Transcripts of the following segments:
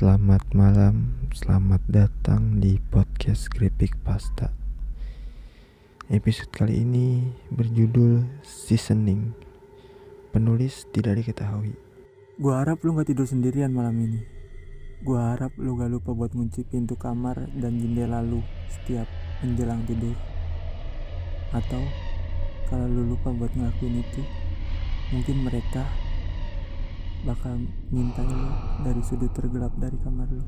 Selamat malam, selamat datang di podcast Kripik Pasta. Episode kali ini berjudul Seasoning. Penulis tidak diketahui. Gua harap lu gak tidur sendirian malam ini. Gua harap lu gak lupa buat kunci pintu kamar dan jendela lu setiap menjelang tidur. Atau kalau lu lupa buat ngelakuin itu, mungkin mereka bakal ngintai lu dari sudut tergelap dari kamar lu.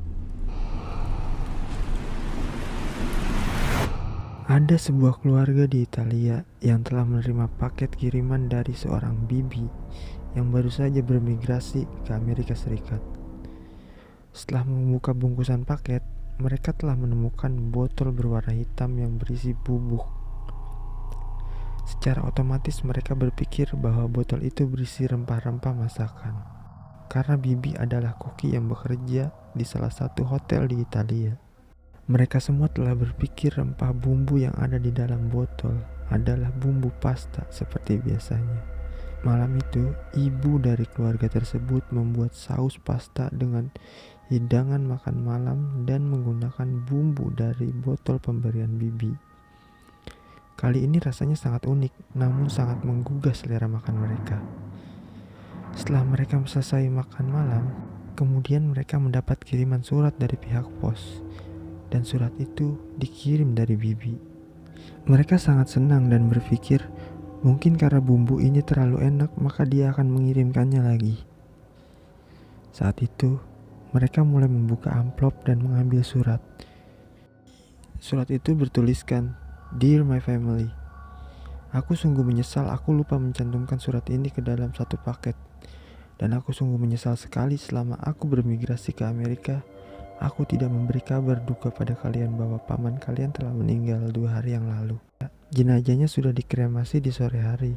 Ada sebuah keluarga di Italia yang telah menerima paket kiriman dari seorang bibi yang baru saja bermigrasi ke Amerika Serikat. Setelah membuka bungkusan paket, mereka telah menemukan botol berwarna hitam yang berisi bubuk. Secara otomatis mereka berpikir bahwa botol itu berisi rempah-rempah masakan karena Bibi adalah koki yang bekerja di salah satu hotel di Italia. Mereka semua telah berpikir rempah bumbu yang ada di dalam botol adalah bumbu pasta seperti biasanya. Malam itu, ibu dari keluarga tersebut membuat saus pasta dengan hidangan makan malam dan menggunakan bumbu dari botol pemberian Bibi. Kali ini rasanya sangat unik, namun sangat menggugah selera makan mereka. Setelah mereka selesai makan malam, kemudian mereka mendapat kiriman surat dari pihak pos, dan surat itu dikirim dari Bibi. Mereka sangat senang dan berpikir, mungkin karena bumbu ini terlalu enak, maka dia akan mengirimkannya lagi. Saat itu, mereka mulai membuka amplop dan mengambil surat. Surat itu bertuliskan, "Dear my family." Aku sungguh menyesal aku lupa mencantumkan surat ini ke dalam satu paket. Dan aku sungguh menyesal sekali selama aku bermigrasi ke Amerika, aku tidak memberi kabar duka pada kalian bahwa paman kalian telah meninggal dua hari yang lalu. Jenazahnya sudah dikremasi di sore hari,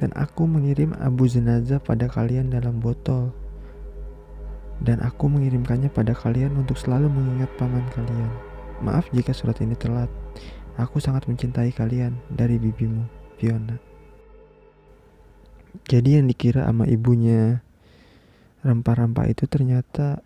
dan aku mengirim abu jenazah pada kalian dalam botol. Dan aku mengirimkannya pada kalian untuk selalu mengingat paman kalian. Maaf jika surat ini telat. Aku sangat mencintai kalian dari bibimu. Fiona. Jadi yang dikira sama ibunya rempah-rempah itu ternyata